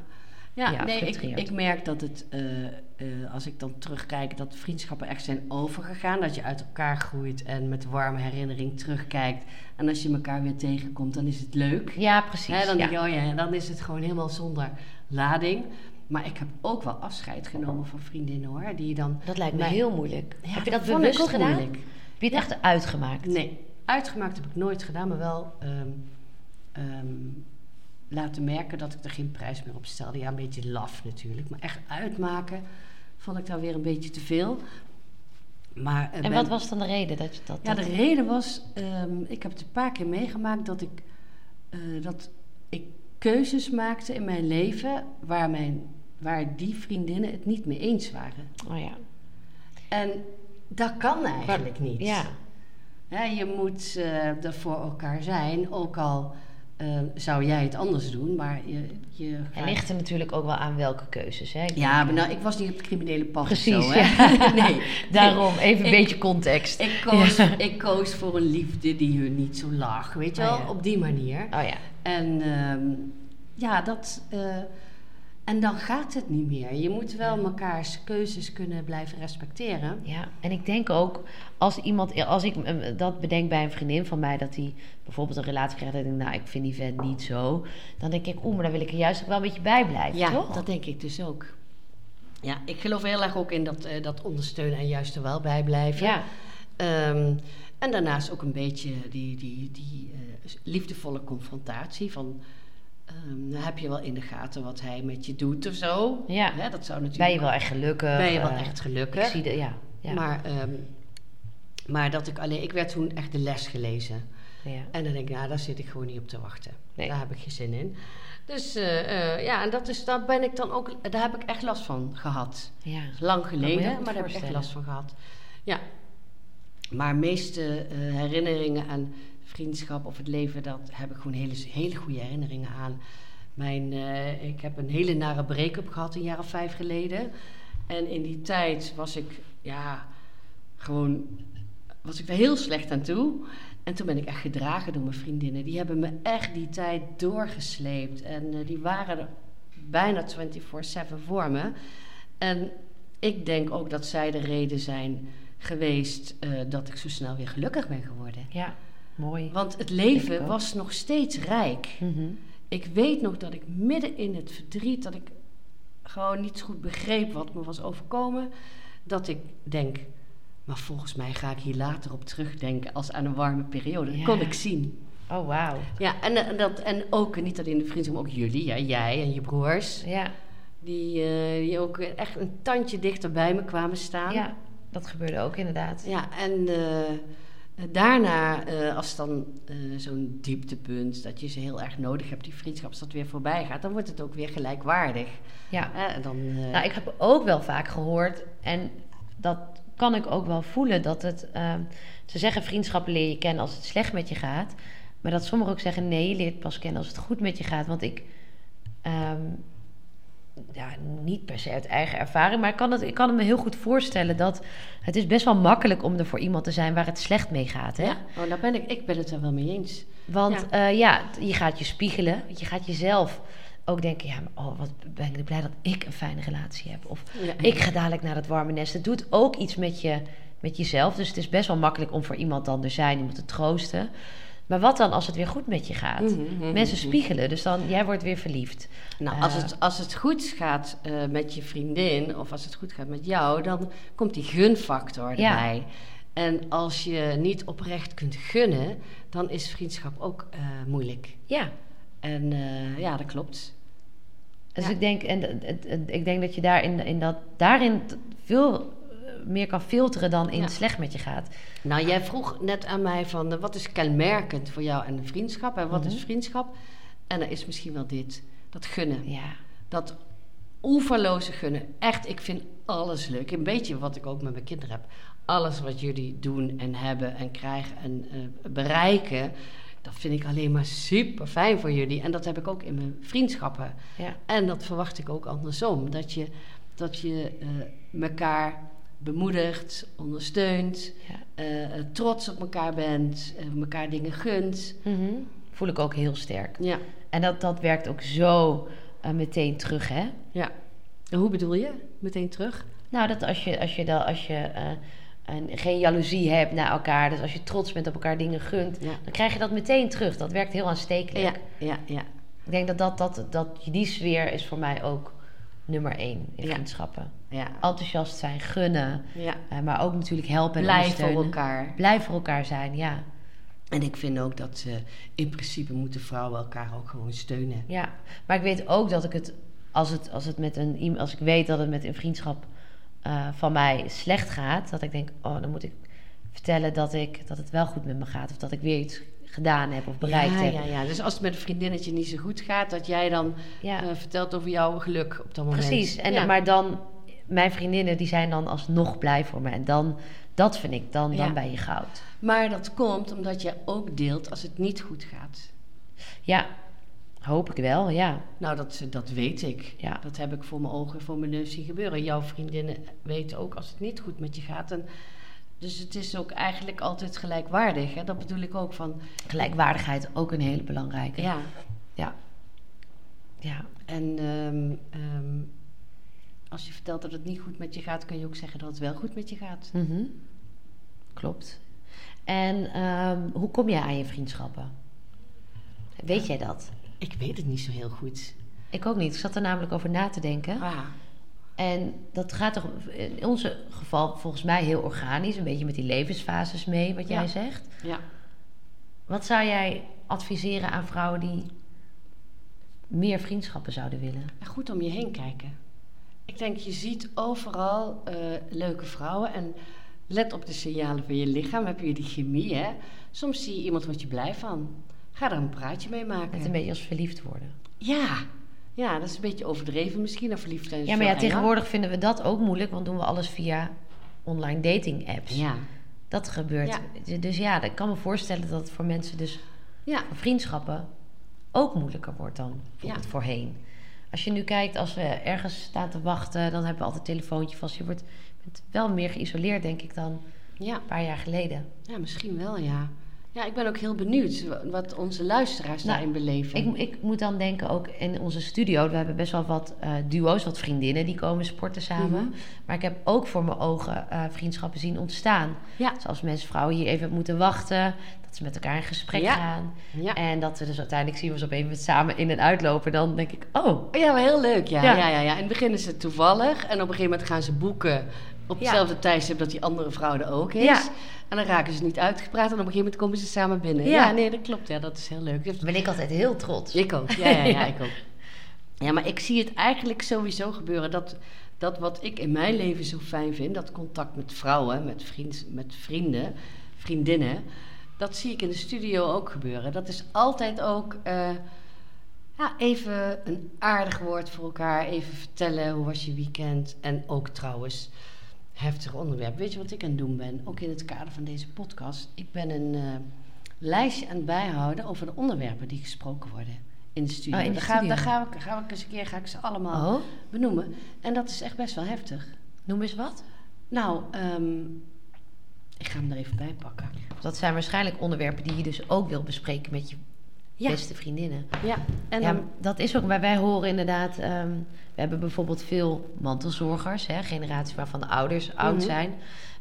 ja, Ja, nee, ik, ik merk dat het, eh, eh, als ik dan terugkijk, dat vriendschappen echt zijn overgegaan. Dat je uit elkaar groeit en met warme herinnering terugkijkt. En als je elkaar weer tegenkomt, dan is het leuk. Ja, precies. Hè, dan ja. denk je, oh ja, dan is het gewoon helemaal zonder lading. Maar ik heb ook wel afscheid genomen van vriendinnen hoor. Die dan. Dat lijkt me mij- heel moeilijk. Ja, heb je dat bewust ook gedaan? moeilijk. Heb je het echt uitgemaakt? Nee, uitgemaakt heb ik nooit gedaan, maar wel ehm, ehm, laten merken dat ik er geen prijs meer op stelde. Ja, een beetje laf natuurlijk, maar echt uitmaken vond ik dan weer een beetje te veel. Maar, eh, En ben- wat was dan de reden dat je dat... Ja, dat- de reden was, ehm, ik heb het een paar keer meegemaakt dat ik, eh, dat ik keuzes maakte in mijn leven waar, mijn, waar die vriendinnen het niet mee eens waren. Oh ja. En dat kan eigenlijk niet. Ja. Je moet eh, er voor elkaar zijn, ook al eh, zou jij het anders doen, maar je, je gaat- ligt er natuurlijk ook wel aan welke keuzes. Hè? Ik Ja, maar nou, ik was niet op het criminele pad Precies, zo, hè? ja. nee, Daarom, even een beetje context. Ik koos, Ja. ik koos voor een liefde die hun niet zo lag, weet je Oh, wel, ja. op die manier. Oh ja. En ehm, ja, dat. eh, en dan gaat het niet meer. Je moet wel Ja. mekaars keuzes kunnen blijven respecteren. Ja, en ik denk ook als iemand, als ik eh, dat bedenk bij een vriendin van mij, dat die bijvoorbeeld een relatie krijgt en ik denk, nou, ik vind die vent niet zo, dan denk ik, oeh, maar dan wil ik er juist ook wel een beetje bij blijven, Ja, toch? dat denk ik dus ook. Ja, ik geloof heel erg ook in dat, eh, dat ondersteunen en juist er wel bij blijven. Ja, Ehm, en daarnaast ook een beetje die, die, die eh, liefdevolle confrontatie van... ehm, dan heb je wel in de gaten wat hij met je doet of zo. ja. Hè, dat zou natuurlijk... Ben je wel echt gelukkig? ben je wel eh, echt Ik gelukkig. zie de, ja. ja. Maar, ehm, maar dat ik alleen... Ik werd toen echt de les gelezen. ja. En dan denk ik, nou, daar zit ik gewoon niet op te wachten. Nee. Daar heb ik geen zin in. Dus eh, eh, ja, en dat is, daar ben ik dan ook... Daar heb ik echt last van gehad. ja. Lang geleden, maar daar heb ik echt last van gehad. Ja. Maar meeste herinneringen aan of het leven, dat heb ik gewoon hele, hele goede herinneringen aan. Mijn, eh, ik heb een hele nare break-up gehad een jaar of vijf geleden. En in die tijd was ik, ja, gewoon, was ik er heel slecht aan toe. En toen ben ik echt gedragen door mijn vriendinnen. Die hebben me echt die tijd doorgesleept. En eh, die waren er bijna 24-7 voor me. En ik denk ook dat zij de reden zijn geweest eh, dat ik zo snel weer gelukkig ben geworden. ja. Mooi. Want het leven was nog steeds rijk. Mhm. Ik weet nog dat ik midden in het verdriet, dat ik gewoon niet goed begreep wat me was overkomen, dat ik denk, maar volgens mij ga ik hier later op terugdenken als aan een warme periode. Dat kon ik zien. Oh, wauw. Ja, en, eh, dat, en ook, niet alleen de vrienden, maar ook jullie, ja, jij en je broers, Ja, die, eh, die ook echt een tandje dichter bij me kwamen staan. ja, dat gebeurde ook inderdaad. Ja, en eh, daarna, eh, als dan eh, zo'n dieptepunt, dat je ze heel erg nodig hebt, die vriendschap, dat weer voorbij gaat, dan wordt het ook weer gelijkwaardig. Ja. Dan, eh, Nou, ik heb ook wel vaak gehoord, en dat kan ik ook wel voelen, dat het. ehm, ze zeggen vriendschappen leer je kennen als het slecht met je gaat. Maar dat sommigen ook zeggen: nee, je leert pas kennen als het goed met je gaat. Want ik. ehm, ja, niet per se uit eigen ervaring, maar ik kan, het, ik kan het me heel goed voorstellen dat het is best wel makkelijk om er voor iemand te zijn waar het slecht mee gaat. Hè? ja, oh, daar ben ik, ik ben het er wel mee eens. Want Ja. ja. ja, je gaat je spiegelen. Je gaat jezelf ook denken: ja, maar oh, wat ben ik blij dat ik een fijne relatie heb. Of Ja. ik ga dadelijk naar dat warme nest. Het doet ook iets met, je, met jezelf. Dus het is best wel makkelijk om voor iemand dan er zijn, iemand te troosten. Maar wat dan als het weer goed met je gaat? Mhm, mhm, Mensen mhm. spiegelen, dus dan jij wordt weer verliefd. Nou, als Eh. het, als het goed gaat eh, met je vriendin of als het goed gaat met jou, dan komt die gunfactor Ja. erbij. En als je niet oprecht kunt gunnen, dan is vriendschap ook eh, moeilijk. Ja, En ja, dat klopt. dus Ja. ik, denk, en, ik denk dat je daarin, in dat, daarin veel meer kan filteren dan in Ja. het slecht met je gaat. Nou, jij vroeg net aan mij van, eh, wat is kenmerkend voor jou en vriendschap? En wat Mhm. is vriendschap? En dat is misschien wel dit, dat gunnen. Ja, Dat oeverloze gunnen. Echt, ik vind alles leuk. Een beetje wat ik ook met mijn kinderen heb. Alles wat jullie doen en hebben en krijgen en eh, bereiken... dat vind ik alleen maar super fijn voor jullie. En dat heb ik ook in mijn vriendschappen. ja. En dat verwacht ik ook andersom. Dat je, dat je eh, elkaar bemoedigt, ondersteunt... ja. eh, eh, trots op elkaar bent, eh, elkaar dingen gunt. Mhm. Voel ik ook heel sterk. Ja, En dat, dat werkt ook zo meteen terug, hè? ja. En hoe bedoel je? Meteen terug? Nou, dat als je, als je, dan, als je een, geen jaloezie hebt naar elkaar, dus als je trots bent op elkaar dingen gunt, Ja. dan krijg je dat meteen terug. Dat werkt heel aanstekelijk. Ja, ja, ja. Ik denk dat, dat, dat, dat die sfeer is voor mij ook nummer één in Ja. vriendschappen. ja. Enthousiast zijn, gunnen, ja. eh, maar ook natuurlijk helpen en Blij voor ondersteunen. elkaar. Blij voor elkaar zijn, ja. En ik vind ook dat eh, in principe moeten vrouwen elkaar ook gewoon steunen. ja. Maar ik weet ook dat ik het, als, het, als, het met een, als ik weet dat het met een vriendschap eh, van mij slecht gaat, dat ik denk, oh, dan moet ik vertellen dat, ik, dat het wel goed met me gaat. Of dat ik weer iets gedaan heb of bereikt ja, heb. ja, ja. Dus als het met een vriendinnetje niet zo goed gaat, dat jij dan Ja, eh, vertelt over jouw geluk op dat moment. precies. En, ja. Maar dan, mijn vriendinnen die zijn dan alsnog blij voor me. En dan, dat vind ik, dan, dan ben je goud. Maar dat komt omdat je ook deelt als het niet goed gaat. Ja, hoop ik wel, ja. Nou, dat, dat weet ik. Ja. Dat heb ik voor mijn ogen, voor mijn neus zien gebeuren. Jouw vriendinnen weten ook als het niet goed met je gaat. En dus het is ook eigenlijk altijd gelijkwaardig. Hè? Dat bedoel ik ook van, Gelijkwaardigheid ook een hele belangrijke. ja. Ja. ja. En ehm, ehm, als je vertelt dat het niet goed met je gaat, kun je ook zeggen dat het wel goed met je gaat. Mhm. Klopt. En ehm, hoe kom jij aan je vriendschappen? Weet jij dat? Ik weet het niet zo heel goed. Ik ook niet. Ik zat er namelijk over na te denken. Ah, En dat gaat toch in onze geval volgens mij heel organisch. Een beetje met die levensfases mee, wat jij Ja. zegt. ja. Wat zou jij adviseren aan vrouwen die meer vriendschappen zouden willen? En goed om je heen kijken. Ik denk, je ziet overal eh, leuke vrouwen. En let op de signalen van je lichaam. Heb je die chemie, hè? Soms zie je iemand wat je blij van. Ga er een praatje mee maken. Net een beetje als verliefd worden. Ja. Ja, dat is een beetje overdreven misschien. Of verliefd zijn Ja, maar ja, enger. tegenwoordig vinden we dat ook moeilijk, want doen we alles via online dating apps. Ja. Dat gebeurt. Dus ja, ik kan me voorstellen dat het voor mensen dus Ja. voor vriendschappen ook moeilijker wordt dan Ja. voorheen. Als je nu kijkt, als we ergens staan te wachten, dan hebben we altijd een telefoontje vast. Je wordt bent wel meer geïsoleerd, denk ik, dan Ja. een paar jaar geleden. ja, misschien wel, ja. Ja, ik ben ook heel benieuwd wa- wat onze luisteraars Nou, daarin beleven. Ik, ik moet dan denken ook in onze studio. We hebben best wel wat eh, duo's, wat vriendinnen die komen sporten samen. Mhm. Maar ik heb ook voor mijn ogen eh, vriendschappen zien ontstaan. Ja. Dus mensen, vrouwen hier even moeten wachten, Dat ze met elkaar in gesprek Ja. gaan. Ja. En dat we dus uiteindelijk zien we ze op een moment samen in en uitlopen. Dan denk ik, oh, Ja, maar heel leuk. Ja. Ja. Ja. Ja, ja, In het begin is het toevallig. En op een gegeven moment gaan ze boeken op Ja. hetzelfde tijdstip dat die andere vrouw er ook is. Ja. En dan raken ze niet uitgepraat. En op een gegeven moment komen ze samen binnen. Ja. Ja, nee, dat klopt. Ja, dat is heel leuk. Dan ben ik altijd heel trots. Ik ook. Ja, ja, ja, Ja. ik ook. Ja, maar ik zie het eigenlijk sowieso gebeuren. Dat, dat wat ik in mijn leven zo fijn vind, dat contact met vrouwen, met, vriend, met vrienden, vriendinnen, dat zie ik in de studio ook gebeuren. Dat is altijd ook eh, ja, even een aardig woord voor elkaar, even vertellen hoe was je weekend. En ook trouwens heftig onderwerp. Weet je wat ik aan het doen ben? Ook in het kader van deze podcast. Ik ben een eh, lijstje aan het bijhouden over de onderwerpen die gesproken worden in de studio. Oh, in de daar ga, daar ga, ik, ga ik eens een keer ga ik ze allemaal Oh, benoemen. En dat is echt best wel heftig. noem eens wat. Nou, ehm, ik ga hem er even bij pakken. Dat zijn waarschijnlijk onderwerpen die je dus ook wil bespreken met je Ja. beste vriendinnen. Ja, en ja, dat is ook, wij, wij horen inderdaad, ehm, we hebben bijvoorbeeld veel mantelzorgers, hè, generaties waarvan de ouders oud Mhm. zijn.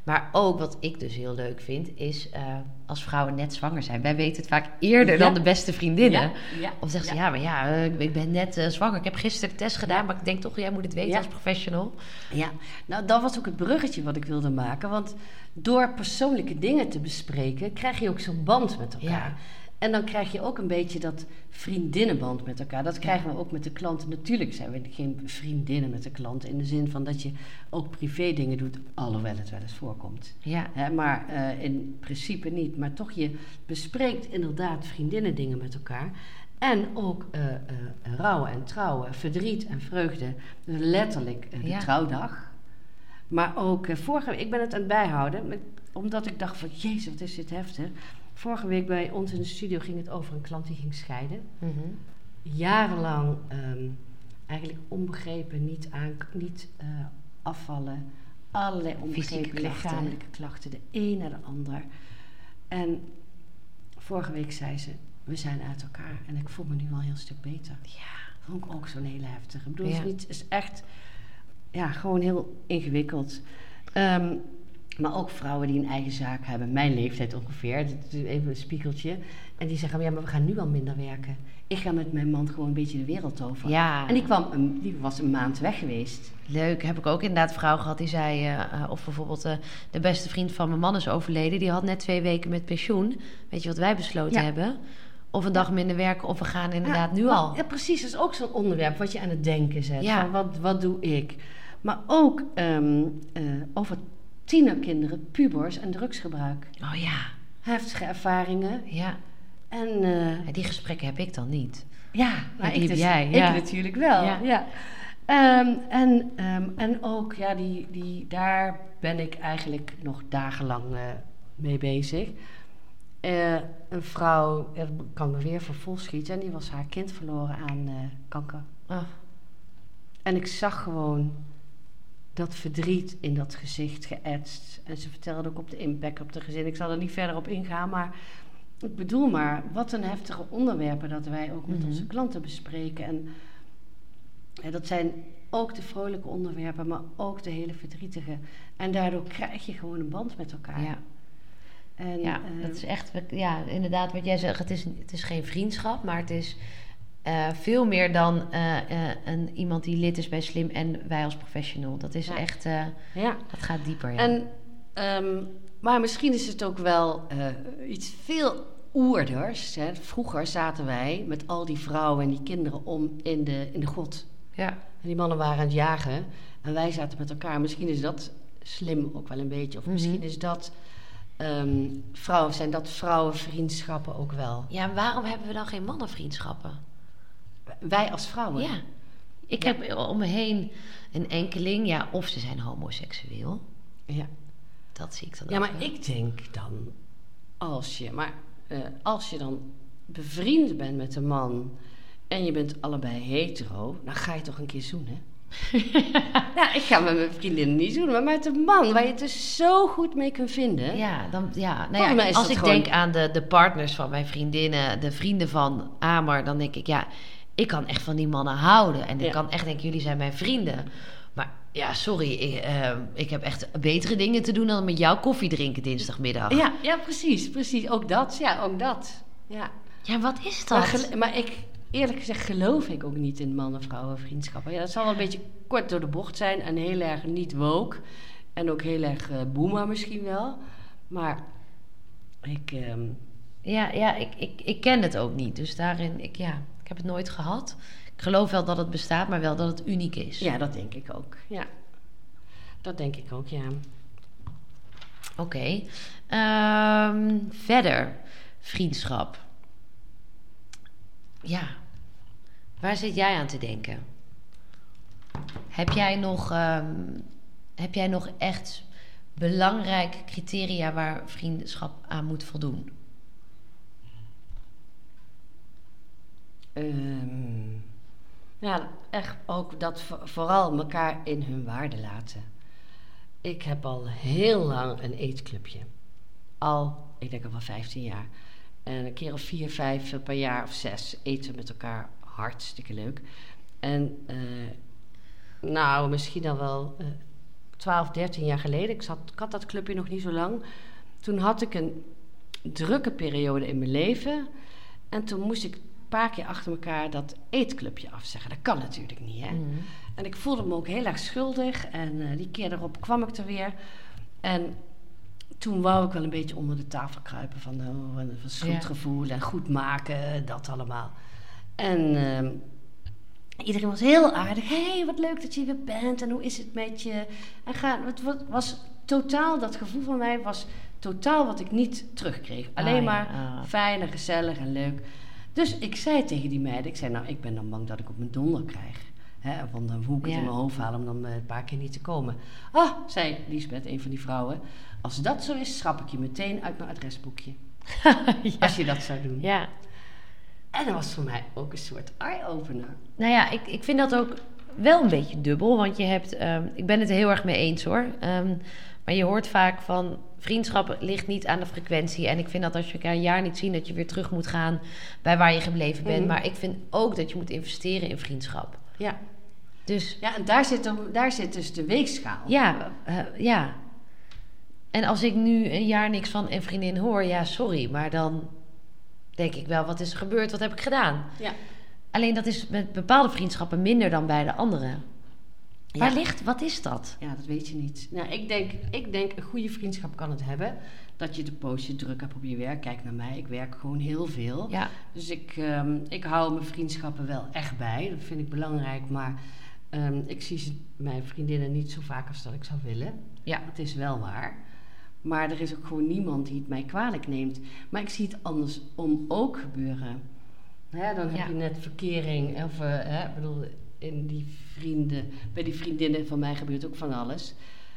Maar ook wat ik dus heel leuk vind, is eh, als vrouwen net zwanger zijn. Wij weten het vaak eerder Ja. dan de beste vriendinnen. ja, ja, Of zeggen ze, ja. maar ja, eh, ik- ben net eh, zwanger. Ik heb gisteren de test gedaan, maar ik denk toch, jij moet het weten als professional. Ja, nou dat was ook het bruggetje wat ik wilde maken. Want door persoonlijke dingen te bespreken, krijg je ook zo'n band met elkaar. En dan krijg je ook een beetje dat vriendinnenband met elkaar. Dat krijgen we ook met de klanten. Natuurlijk zijn we geen vriendinnen met de klanten. In de zin van dat je ook privé dingen doet, alhoewel het wel eens voorkomt. Ja, maar eh, in principe niet. Maar toch, je bespreekt inderdaad vriendinnen dingen met elkaar. En ook eh, eh, rouwen en trouwen, verdriet en vreugde. Dus letterlijk de Ja. trouwdag. Maar ook vorige week, ik ben het aan het bijhouden, met- omdat ik dacht van, jezus, wat is dit heftig. Vorige week bij ons in de studio ging het over een klant die ging scheiden. Mhm. Jarenlang ehm, eigenlijk onbegrepen, niet, aan, niet eh, afvallen. Allerlei onbegrepen klachten. lichamelijke klachten, de een naar de ander. En vorige week zei ze, we zijn uit elkaar. En ik voel me nu wel een heel stuk beter. ja, Vond ik ook zo'n hele heftige. Ik bedoel, Ja. het is, niet, is echt ja, gewoon heel ingewikkeld. Ehm, maar ook vrouwen die een eigen zaak hebben, mijn leeftijd ongeveer, even een spiegeltje. En die zeggen, ja, maar we gaan nu al minder werken. Ik ga met mijn man gewoon een beetje de wereld over. ja. En die, kwam een, die was een maand weg geweest. Leuk, heb ik ook inderdaad vrouw gehad die zei... eh, eh, of bijvoorbeeld eh, de beste vriend van mijn man is overleden. Die had net twee weken met pensioen. Weet je wat wij besloten Ja. hebben? Of een dag minder werken of we gaan inderdaad Ja, nu al. Ja, precies. Dat is ook zo'n onderwerp wat je aan het denken zet. Ja. Van wat, wat doe ik? Maar ook ehm, eh, over tienerkinderen, pubers en drugsgebruik. Oh ja, Heftige ervaringen. ja. En eh, Ja, Die gesprekken heb ik dan niet. ja, die ik, heb dus, jij, ik ja. natuurlijk wel. Ja. Ja. Ehm, en, ehm, en ook, ja, die, die, daar ben ik eigenlijk nog dagenlang eh, mee bezig. Eh, een vrouw, dat kan me weer vol schieten, en die was haar kind verloren aan kanker. Oh, En ik zag gewoon dat verdriet in dat gezicht geëtst. En ze vertelde ook op de impact op de gezin. Ik zal er niet verder op ingaan, maar ik bedoel maar, wat een heftige onderwerpen dat wij ook met Mhm. onze klanten bespreken. En, dat zijn ook de vrolijke onderwerpen, maar ook de hele verdrietige. En daardoor krijg je gewoon een band met elkaar. ja. En, ja, eh, dat is echt, ja, inderdaad wat jij zegt. Het is, het is geen vriendschap, maar het is eh, veel meer dan eh, eh, een, iemand die lid is bij Slim en wij als professional. Dat is Ja. echt, eh, ja. dat gaat dieper. Ja. En, ehm, maar misschien is het ook wel eh, iets veel oerders. Hè. Vroeger zaten wij met al die vrouwen en die kinderen om in de, in de god. ja. En die mannen waren aan het jagen en wij zaten met elkaar. Misschien is dat slim ook wel een beetje. Of Mhm. misschien is dat ehm, vrouwen, zijn dat vrouwenvriendschappen ook wel. ja, en waarom hebben we dan geen mannenvriendschappen? Wij als vrouwen. Ja. Ik Ja. heb om me heen een enkeling, ja, of ze zijn homoseksueel. ja. Dat zie ik dan Ja, maar wel. ik denk dan, als je, maar, eh, als je dan bevriend bent met een man en je bent allebei hetero, dan ga je toch een keer zoenen? ja, ik ga met mijn vriendinnen niet zoenen, maar met een man waar je het dus zo goed mee kunt vinden. Ja, dan, ja, nou ja als ik gewoon- denk aan de, de partners van mijn vriendinnen, de vrienden van Amar, dan denk ik, ja, ik kan echt van die mannen houden. En ik Ja. kan echt denken, jullie zijn mijn vrienden. Maar ja, sorry. Ik, eh, ik heb echt betere dingen te doen dan met jou koffie drinken dinsdagmiddag. Ja, ja, precies, precies. Ook dat, ja, ook dat. Ja. Ja, wat is Maar, dat? gel- maar ik, eerlijk gezegd, geloof ik ook niet in man-vrouwen vriendschappen. Ja, dat zal wel een beetje kort door de bocht zijn en heel erg niet woke. En ook heel erg eh boomer misschien wel. Maar ik, ehm, Ja, ja ik, ik, ik ken het ook niet. Dus daarin, ik, ja, heb het nooit gehad. Ik geloof wel dat het bestaat, maar wel dat het uniek is. ja, dat denk ik ook. Ja, dat denk ik ook, ja. Oké. Ehm, verder, vriendschap. Ja. Waar zit jij aan te denken? Heb jij nog, ehm, heb jij nog echt belangrijke criteria waar vriendschap aan moet voldoen? Ehm, ja, echt ook dat vo- vooral elkaar in hun waarde laten. Ik heb al heel lang een eetclubje. Al, ik denk al wel 15 jaar. En een keer of vier, vijf per jaar of zes eten we met elkaar hartstikke leuk. En eh, nou, misschien al wel eh 12, 13 jaar geleden. Ik, ik had dat clubje nog niet zo lang. Toen had ik een drukke periode in mijn leven. En toen moest ik paar keer achter elkaar dat eetclubje afzeggen. Dat kan natuurlijk niet, hè? Mhm. En ik voelde me ook heel erg schuldig. En eh, die keer daarop kwam ik er weer. En toen wou ik wel een beetje onder de tafel kruipen van, oh, van schuldgevoel en goed maken, dat allemaal. En ehm, iedereen was heel aardig. Hé, hey, wat leuk dat je weer bent en hoe is het met je? En ga, het wa- was totaal, dat gevoel van mij was totaal wat ik niet terugkreeg. Alleen Ah, ja, maar ah. fijn en gezellig en leuk. Dus ik zei tegen die meiden, ik zei nou, ik ben dan bang dat ik op mijn donder krijg. Hè, van dan hoe ik het Ja. in mijn hoofd haal om dan eh, een paar keer niet te komen. Ah, zei Liesbeth, een van die vrouwen. Als dat zo is, schrap ik je meteen uit mijn adresboekje. ja. Als je dat zou doen. ja. En dat was voor mij ook een soort eye-opener. Nou ja, ik, ik vind dat ook wel een beetje dubbel. Want je hebt, ehm, ik ben het er heel erg mee eens hoor. Ehm, maar je hoort vaak van vriendschap ligt niet aan de frequentie. En ik vind dat als je elkaar een jaar niet zien, dat je weer terug moet gaan bij waar je gebleven bent. Mhm. Maar ik vind ook dat je moet investeren in vriendschap. Ja, Dus ja en daar zit, daar zit dus de weegschaal. ja, eh, ja. En als ik nu een jaar niks van een vriendin hoor, ja, sorry. Maar dan denk ik wel, wat is er gebeurd? Wat heb ik gedaan? Ja. Alleen dat is met bepaalde vriendschappen minder dan bij de andere. Waar Ja. ligt, wat is dat? Ja, dat weet je niet. Nou, ik denk, ik denk een goede vriendschap kan het hebben. Dat je de poosje druk hebt op je werk. Kijk naar mij, ik werk gewoon heel veel. Ja, Dus ik, ehm, ik hou mijn vriendschappen wel echt bij. Dat vind ik belangrijk. Maar ehm, ik zie ze- mijn vriendinnen niet zo vaak als dat ik zou willen. ja, Het is wel waar. Maar er is ook gewoon niemand die het mij kwalijk neemt. Maar ik zie het andersom ook gebeuren. Hè, dan heb Ja. je net verkering. Of, eh, hè, ik bedoel, in die vrienden, bij die vriendinnen van mij gebeurt ook van alles.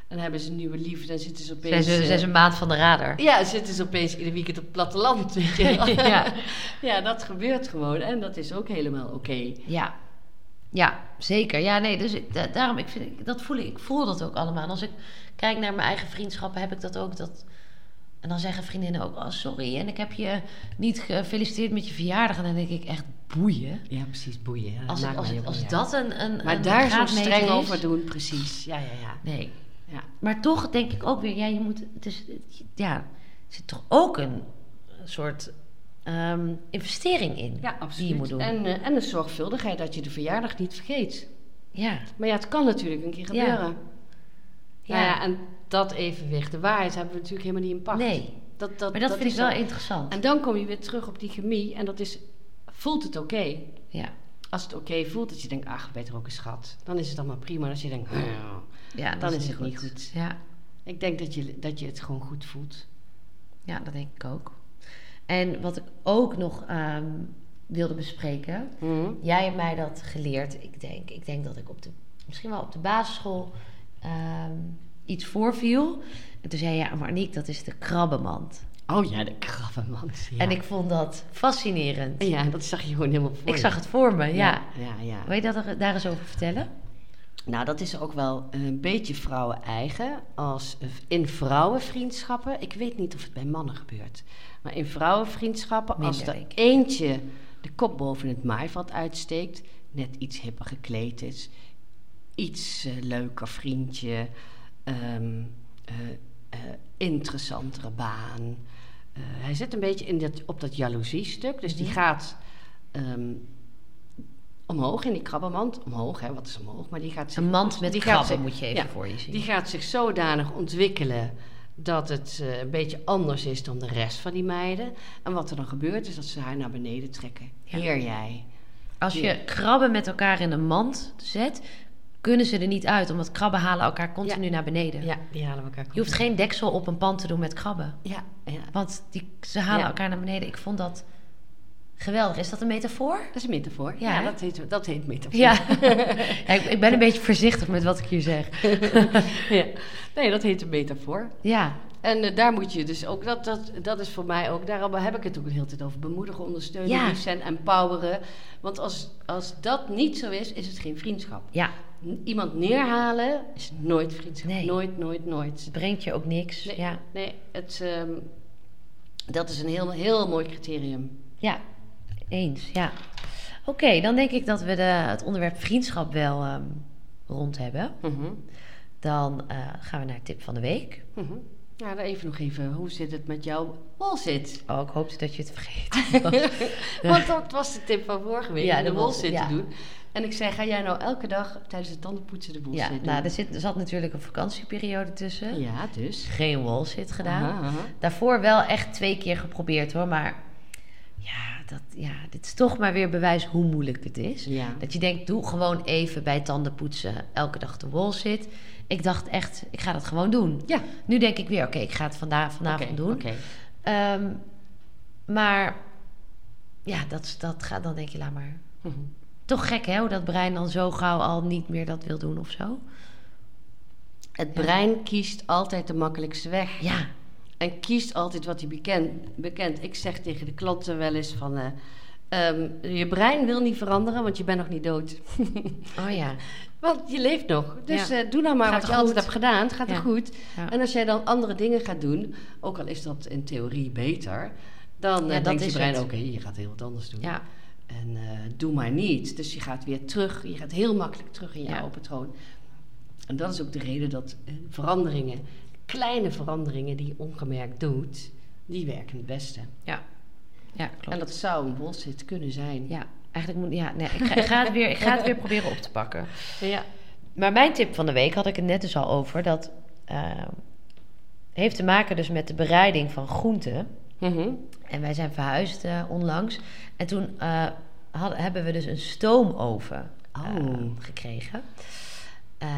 En dan hebben ze een nieuwe liefde en zitten ze opeens... zijn ze, eh, zijn ze een maand van de radar. ja, zitten ze opeens ieder weekend op het platteland. Weet je. Ja. ja, dat gebeurt gewoon. En dat is ook helemaal oké. Ja, ja zeker. Ja, nee, dus ik- da- daarom, ik, vind, dat voel ik, ik voel dat ook allemaal. En als ik kijk naar mijn eigen vriendschappen, heb ik dat ook. Dat, en dan zeggen vriendinnen ook, oh sorry, en ik heb je niet gefeliciteerd met je verjaardag. En dan denk ik echt, boeien. Ja, precies, boeien. Ja, Als, als, het, dat een, een. Maar een daar zo streng over doen, precies. Ja, ja, ja. Nee. ja. Maar toch denk ik ook weer, ja, je moet, het is, ja, er zit toch ook een soort ehm, investering in Ja, die je moet doen. En, eh, en de zorgvuldigheid dat je de verjaardag niet vergeet. ja, Maar ja, het kan natuurlijk een keer gebeuren. Ja. Ja. ja, en dat evenwicht, de waarheid hebben we natuurlijk helemaal niet in pacht. nee. Dat, dat, Maar dat, vind ik wel interessant. En dan kom je weer terug op die chemie en dat is, voelt het oké? ja. Als het oké voelt, dat je denkt, ach, beter ook een schat. Dan is het allemaal prima. Als je denkt, "Hmm, ja, dan is het niet goed. Ja. ik denk dat je, dat je het gewoon goed voelt. Ja, dat denk ik ook. En wat ik ook nog ehm, wilde bespreken. Mhm. Jij hebt mij dat geleerd. Ik denk, ik denk dat ik op de, misschien wel op de basisschool ehm, iets voorviel. En toen zei je, ja, maar Aniek, dat is de krabbenmand. Oh ja, de krabbenmand. Ja. En ik vond dat fascinerend. Ja, dat zag je gewoon helemaal voor Ik je. zag het voor me, ja. Ja, ja. Wil je dat er, daar eens over vertellen? Nou, dat is ook wel een beetje vrouwen-eigen. Als in vrouwenvriendschappen, ik weet niet of het bij mannen gebeurt, maar in vrouwenvriendschappen, als er eentje de kop boven het maaiveld uitsteekt, net iets hipper gekleed is, iets eh, leuker vriendje, ehm, eh, eh, interessantere baan. Hij zit een beetje in dat, op dat jaloezie-stuk, dus die gaat ehm, omhoog in die krabbenmand. Omhoog, hè, wat is omhoog? Maar die gaat zich- Een mand met die krabben zich- moet je even ja, voor je zien. Die gaat zich zodanig ontwikkelen dat het een beetje anders is dan de rest van die meiden. En wat er dan gebeurt is dat ze haar naar beneden trekken. Ja. Heer jij. Als je krabben met elkaar in een mand zet, kunnen ze er niet uit, omdat krabben halen elkaar continu naar beneden. Ja, die halen elkaar Je hoeft geen deksel op een pan te doen met krabben, Ja, ja. want die, ze halen elkaar naar beneden. Ik vond dat geweldig. Is dat een metafoor? Dat is een metafoor. Ja, dat, heet, dat heet metafoor. Ja, ja ik, ik ben een beetje voorzichtig met wat ik hier zeg. ja. Nee, dat heet een metafoor. Ja, En eh, daar moet je dus ook, dat, dat, dat is voor mij ook, daarom heb ik het ook de hele tijd over. Bemoedigen, ondersteunen, Ja. lief zijn, empoweren. Want als, als dat niet zo is, is het geen vriendschap. ja, Iemand neerhalen is nooit vriendschap. Nee. Nooit, nooit, nooit. het brengt je ook niks. Nee, Ja, nee het, ehm, dat is een heel, heel mooi criterium. ja, eens, ja. Oké, dan denk ik dat we de, het onderwerp vriendschap wel ehm, rond hebben. Mhm. Dan eh, gaan we naar tip van de week. Mhm. Ja, dan even nog even, hoe zit het met jouw walzit? Oh, ik hoopte dat je het vergeet. Want dat was de tip van vorige week, Ja, de de te doen. En ik zei, ga jij nou elke dag tijdens het tandenpoetsen de walzit Ja, doen? nou, er, zit, er zat natuurlijk een vakantieperiode tussen. Ja, dus. Geen wallzit gedaan. Aha, aha. Daarvoor wel echt twee keer geprobeerd hoor. Maar ja, dat, ja, dit is toch maar weer bewijs hoe moeilijk het is. Ja. Dat je denkt, doe gewoon even bij tandenpoetsen elke dag de wallzit. Ik dacht echt, ik ga dat gewoon doen. Ja. Nu denk ik weer, oké, ik ga het vandaag, vanavond doen. Ehm, maar ja, dat, dat gaat, dan denk je, laat maar. Mhm. Toch gek hè, hoe dat brein dan zo gauw al niet meer dat wil doen of zo. Het Ja. brein kiest altijd de makkelijkste weg. Ja, En kiest altijd wat hij bekend, bekend. Ik zeg tegen de klanten wel eens van... eh, ehm, je brein wil niet veranderen, want je bent nog niet dood. oh ja. want je leeft nog. Dus Ja. eh, doe nou maar Gaat wat je goed. altijd hebt gedaan. Het gaat Ja. er goed. Ja. En als jij dan andere dingen gaat doen... ook al is dat in theorie beter... dan dat denkt je brein, oké, je gaat heel wat anders doen. Ja, En eh, doe maar niet. Dus je gaat weer terug. Je gaat heel makkelijk terug in je oude patroon. En dat is ook de reden dat veranderingen, kleine veranderingen die je ongemerkt doet, die werken het beste. ja. Ja, klopt. En dat zou een bullshit kunnen zijn. Ja, eigenlijk moet... Ja, nee, ik ga, ik ga, het, weer, ik ga het weer proberen op te pakken. Ja. Maar mijn tip van de week had ik het net dus al over. Dat eh, heeft te maken dus met de bereiding van groenten. Mhm. En wij zijn verhuisd eh, onlangs. En toen eh, hebben we dus een stoomoven Oh. gekregen. Eh,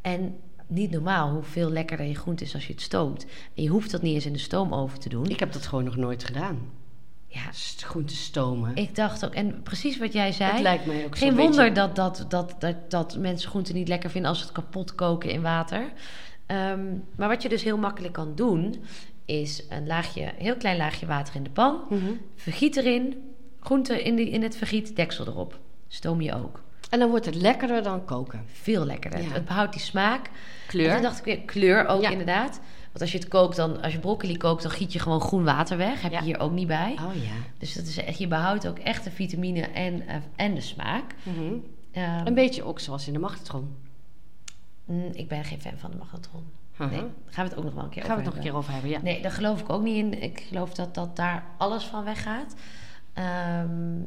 en niet normaal hoeveel lekkerder je groente is als je het stoomt. En je hoeft dat niet eens in de stoomoven te doen. Ik heb dat gewoon nog nooit gedaan. Ja, St- Groente stomen. ik dacht ook... En precies wat jij zei... het lijkt mij ook Geen wonder dat, dat, dat, dat, dat mensen groenten niet lekker vinden als ze het kapot koken in water. Ehm, maar wat je dus heel makkelijk kan doen, is een laagje, heel klein laagje water in de pan. Mhm. Vergiet erin, groente in, die, in het vergiet, deksel erop. Stoom je ook. En dan wordt het lekkerder dan koken. Veel lekkerder. Ja. Het behoudt die smaak. En Kleur. toen dacht ik weer, kleur ook Ja. inderdaad. Want als je het kookt, dan, als je broccoli kookt, dan giet je gewoon groen water weg. Heb je hier ook niet bij. Oh ja. Dus dat is echt, je behoudt ook echt de vitamine en, eh, en de smaak. Mhm. Ehm, Een beetje ook zoals in de magnetron. Mm, ik ben geen fan van de magnetron. Nee, gaan we het ook nog wel een keer Gaan we over het nog een keer over hebben, ja. Nee, daar geloof ik ook niet in. Ik geloof dat, dat daar alles van weggaat. Ehm,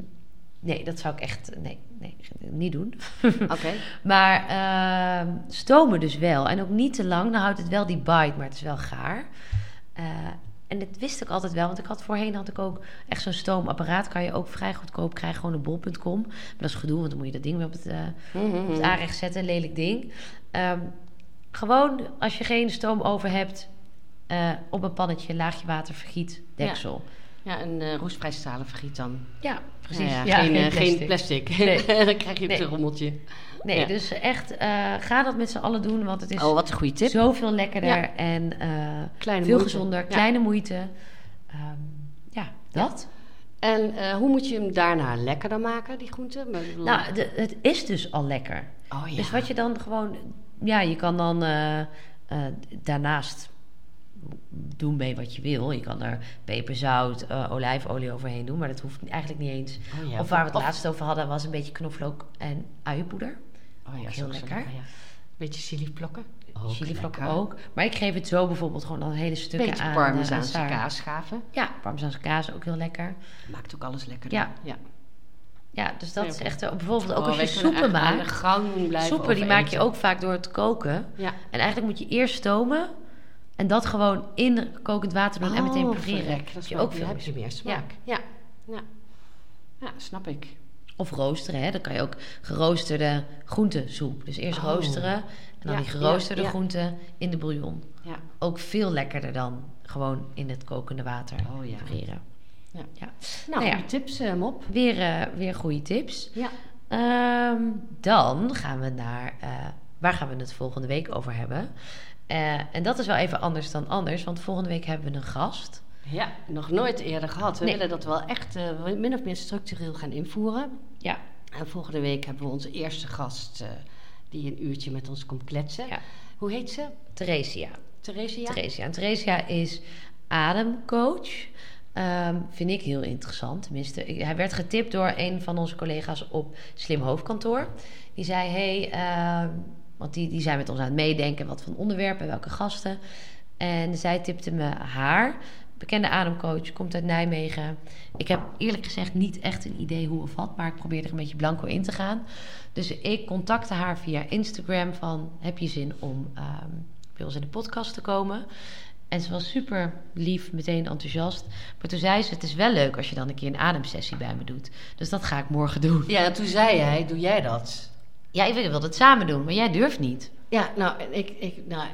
nee, dat zou ik echt nee, nee, niet doen. Oké. maar ehm, stomen dus wel. En ook niet te lang. Dan houdt het wel die bite, maar het is wel gaar. Eh, en dat wist ik altijd wel. Want ik had voorheen had ik ook echt zo'n stoomapparaat. Kan je ook vrij goedkoop krijgen. Gewoon een bol.com. Maar dat is gedoe, want dan moet je dat ding weer op het... op het aanrecht zetten, lelijk ding. Ehm, gewoon als je geen stoomoven hebt, eh, op een pannetje, laagje water, vergiet, deksel. Ja, een eh roestvrij stalen vergiet dan. Ja, precies. Ja, Ja, geen, eh, geen plastic. plastic. Nee. dan krijg je Nee. een rommeltje. Nee, Ja. dus echt, eh, ga dat met z'n allen doen, want het is Oh, wat een goede tip. zoveel lekkerder Ja. en eh, veel moeite. gezonder, Ja. kleine moeite. Ehm, ja, dat. En eh, hoe moet je hem daarna lekkerder maken, die groente? Nou, de- het is dus al lekker. oh ja. Dus wat je dan gewoon... Ja, je kan dan eh, eh, daarnaast doen mee wat je wil. Je kan er peper, zout, eh, olijfolie overheen doen. Maar dat hoeft eigenlijk niet eens. Oh ja, of waar we het of- laatst over hadden... was een beetje knoflook en uienpoeder. Oh ja, is heel ook zo lekker. ja. Beetje chilivlokken. Ook lekker. ook. Maar ik geef het zo bijvoorbeeld gewoon al hele stukken Beetje aan. eh, parmezaanse Saar. kaasschaven. Ja, parmezaanse kaas ook heel lekker. Maakt ook alles lekker. Ja. ja. Ja, dus dat Ja, is echt... Bijvoorbeeld ook Oh, als je soepen maakt. gang Soepen die maak je ook vaak door het koken. Ja. En eigenlijk moet je eerst stomen. En dat gewoon in kokend water doen en meteen Oh, Heb Dat is je ook veel heb je meer. smaak. Ja. Ja. ja. snap ik. Of roosteren, hè. Dan kan je ook geroosterde groentesoep. Dus eerst Oh. roosteren en dan Ja, die geroosterde ja, groenten in de bouillon. Ja. Ook veel lekkerder dan gewoon in het kokende water Oh ja. prepareren. Ja. ja. Nou, Nou tips, eh, Mop. Weer, eh, weer goede tips. Ja. Ehm, dan gaan we naar... eh, waar gaan we het volgende week over hebben? Eh, en dat is wel even anders dan anders. Want volgende week hebben we een gast. Ja, nog nooit eerder gehad. We Nee. willen dat wel echt eh, min of meer structureel gaan invoeren. Ja. En volgende week hebben we onze eerste gast... eh, die een uurtje met ons komt kletsen. Ja. Hoe heet ze? Theresia. Theresia? Theresia. En Theresia is ademcoach. Ehm, vind ik heel interessant. Tenminste, ik- hij werd getipt door een van onze collega's op Slim Hoofdkantoor. Die zei: hey, ehm, want die, die zijn met ons aan het meedenken. Wat voor onderwerpen, welke gasten. En zij tipte me haar. Bekende ademcoach, komt uit Nijmegen. Ik heb eerlijk gezegd niet echt een idee hoe of wat, maar ik probeer er een beetje blanco in te gaan. Dus ik contacte haar via Instagram van, heb je zin om ehm, bij ons in de podcast te komen? En ze was super lief, meteen enthousiast. Maar toen zei ze, het is wel leuk als je dan een keer een ademsessie bij me doet. Dus dat ga ik morgen doen. Ja, en toen zei hij, doe jij dat? Ja, ik wil het samen doen, maar jij durft niet. Ja, nou, ik, ik nou,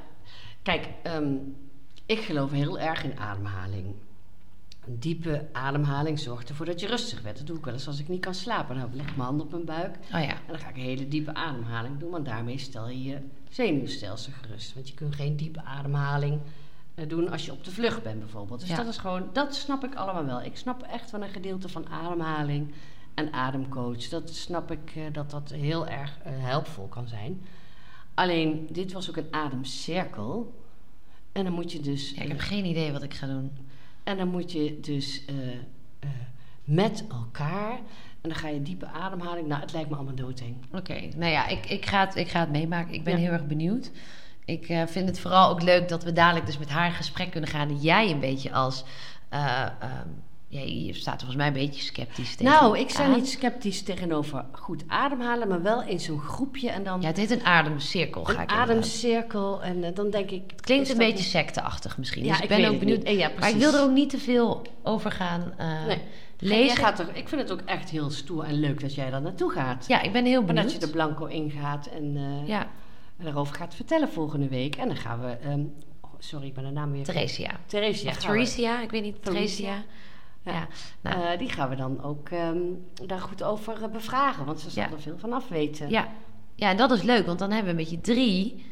kijk, ehm, ik geloof heel erg in ademhaling. Een diepe ademhaling zorgt ervoor dat je rustig bent. Dat doe ik wel eens als ik niet kan slapen. Dan leg ik mijn hand op mijn buik Oh ja, en dan ga ik een hele diepe ademhaling doen. Want daarmee stel je je zenuwstelsel gerust. Want je kunt geen diepe ademhaling eh, doen als je op de vlucht bent bijvoorbeeld. Dus Ja. dat is gewoon, dat snap ik allemaal wel. Ik snap echt wel een gedeelte van ademhaling en ademcoach. Dat snap ik eh, dat dat heel erg eh, helpvol kan zijn. Alleen, dit was ook een ademcirkel. En dan moet je dus... ja ik eh, heb geen idee wat ik ga doen. en dan moet je dus met elkaar... En dan ga je diepe ademhaling. Nou, het lijkt me allemaal doodeng. Oké, nou ja, ik, ik, ga het, ik ga het meemaken. Ik ben Ja. heel erg benieuwd. Ik vind het vooral ook leuk dat we dadelijk dus met haar in gesprek kunnen gaan. Dat jij een beetje als... eh, ehm, ja, je staat er volgens mij een beetje sceptisch tegen. Nou, ik sta niet sceptisch tegenover goed ademhalen, maar wel in zo'n groepje en dan Ja, het heet een ademcirkel, ga een ik inderdaad. ademcirkel. En eh, dan denk ik. Het klinkt een beetje secteachtig misschien. Ja, dus ik ik ben ook benieuwd. Eh, ja, maar ik wil er ook niet te veel over gaan eh, Nee. lezen. Gaat er, ik vind het ook echt heel stoer en leuk dat jij daar naartoe gaat. Ja, ik ben heel En benieuwd. dat je er blanco in gaat en, eh, Ja, en daarover gaat vertellen volgende week. En dan gaan we. ehm, oh, sorry, ik ben de naam weer. Theresia. Theresia. Theresia, ik weet niet. Theresia. Ja. Nou, Eh, die gaan we dan ook ehm, daar goed over eh, bevragen, want ze zal Ja. er veel van af weten. ja. ja, en dat is leuk, want dan hebben we een beetje drie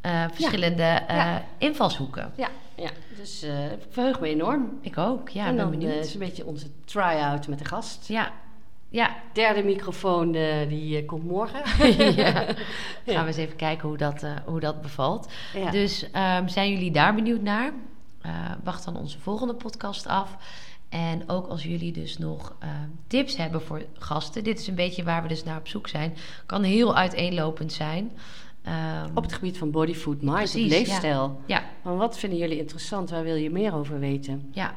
eh, verschillende invalshoeken. Ja, ja. dus ik verheug me enorm. Ik ook, ja, en ben dan eh, benieuwd. is een beetje onze try-out met de gast. Ja, ja. Derde microfoon, die komt morgen. ja. Gaan we eens even kijken hoe dat, hoe dat bevalt. Ja. Dus ehm, zijn jullie daar benieuwd naar? Wacht dan onze volgende podcast af. En ook als jullie dus nog ehm, tips hebben voor gasten. Dit is een beetje waar we dus naar op zoek zijn. Kan heel uiteenlopend zijn. Ehm, Op het gebied van body, food, mind, Precies, leefstijl. ja, Maar wat vinden jullie interessant? Waar wil je meer over weten? ja.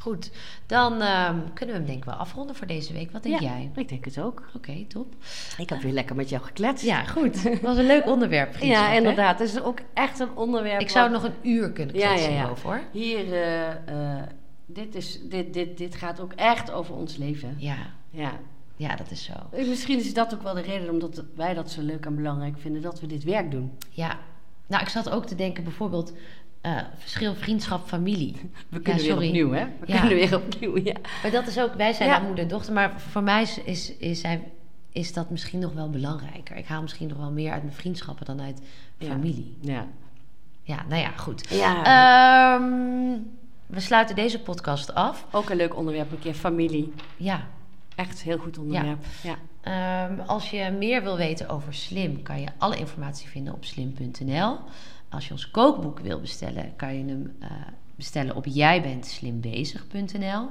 Goed. Dan ehm, kunnen we hem denk ik wel afronden voor deze week. Wat denk Ja, jij? Ik denk het ook. Oké, top. Ik heb weer lekker met jou gekletst. Ja, goed. Het was een leuk onderwerp. vriendschap, ja hè? inderdaad. Het is ook echt een onderwerp. Ik zou nog een uur kunnen Ja, kletsen ja, ja. hierover, hoor. Hier, eh, eh, dit, is, dit, dit, dit gaat ook echt over ons leven. Ja, Ja. ja, dat is zo. Eh, Misschien is dat ook wel de reden omdat wij dat zo leuk en belangrijk vinden dat we dit werk doen. Ja, nou, ik zat ook te denken bijvoorbeeld eh, verschil vriendschap, familie. We kunnen sorry. weer opnieuw, hè? We Ja. kunnen weer opnieuw, ja. Maar dat is ook, wij zijn Ja. moeder en dochter, maar voor mij is, is, is, is dat misschien nog wel belangrijker. Ik haal misschien nog wel meer uit mijn vriendschappen dan uit familie. Ja. Ja, nou ja, goed. ja. Ehm, we sluiten deze podcast af. ook een leuk onderwerp, een keer familie. Ja, Echt heel goed onderwerp. Ja. Ehm, als je meer wil weten over Slim, kan je alle informatie vinden op slim.nl. Als je ons kookboek wil bestellen, kan je hem eh, bestellen op jijbentslimbezig.nl.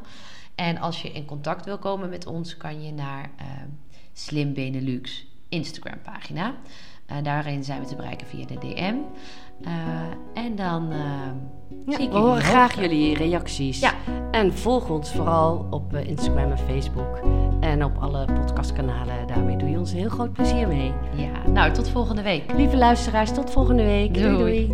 En als je in contact wil komen met ons, kan je naar ehm, Slim Benelux Instagram pagina. daarin zijn we te bereiken via de DM. En dan ja, zie ik we horen graag jullie reacties. Ja. En volg ons vooral op Instagram en Facebook. En op alle podcastkanalen. Daarmee doe je ons een heel groot plezier mee. Ja, nou tot volgende week. Lieve luisteraars, tot volgende week. doei. doei.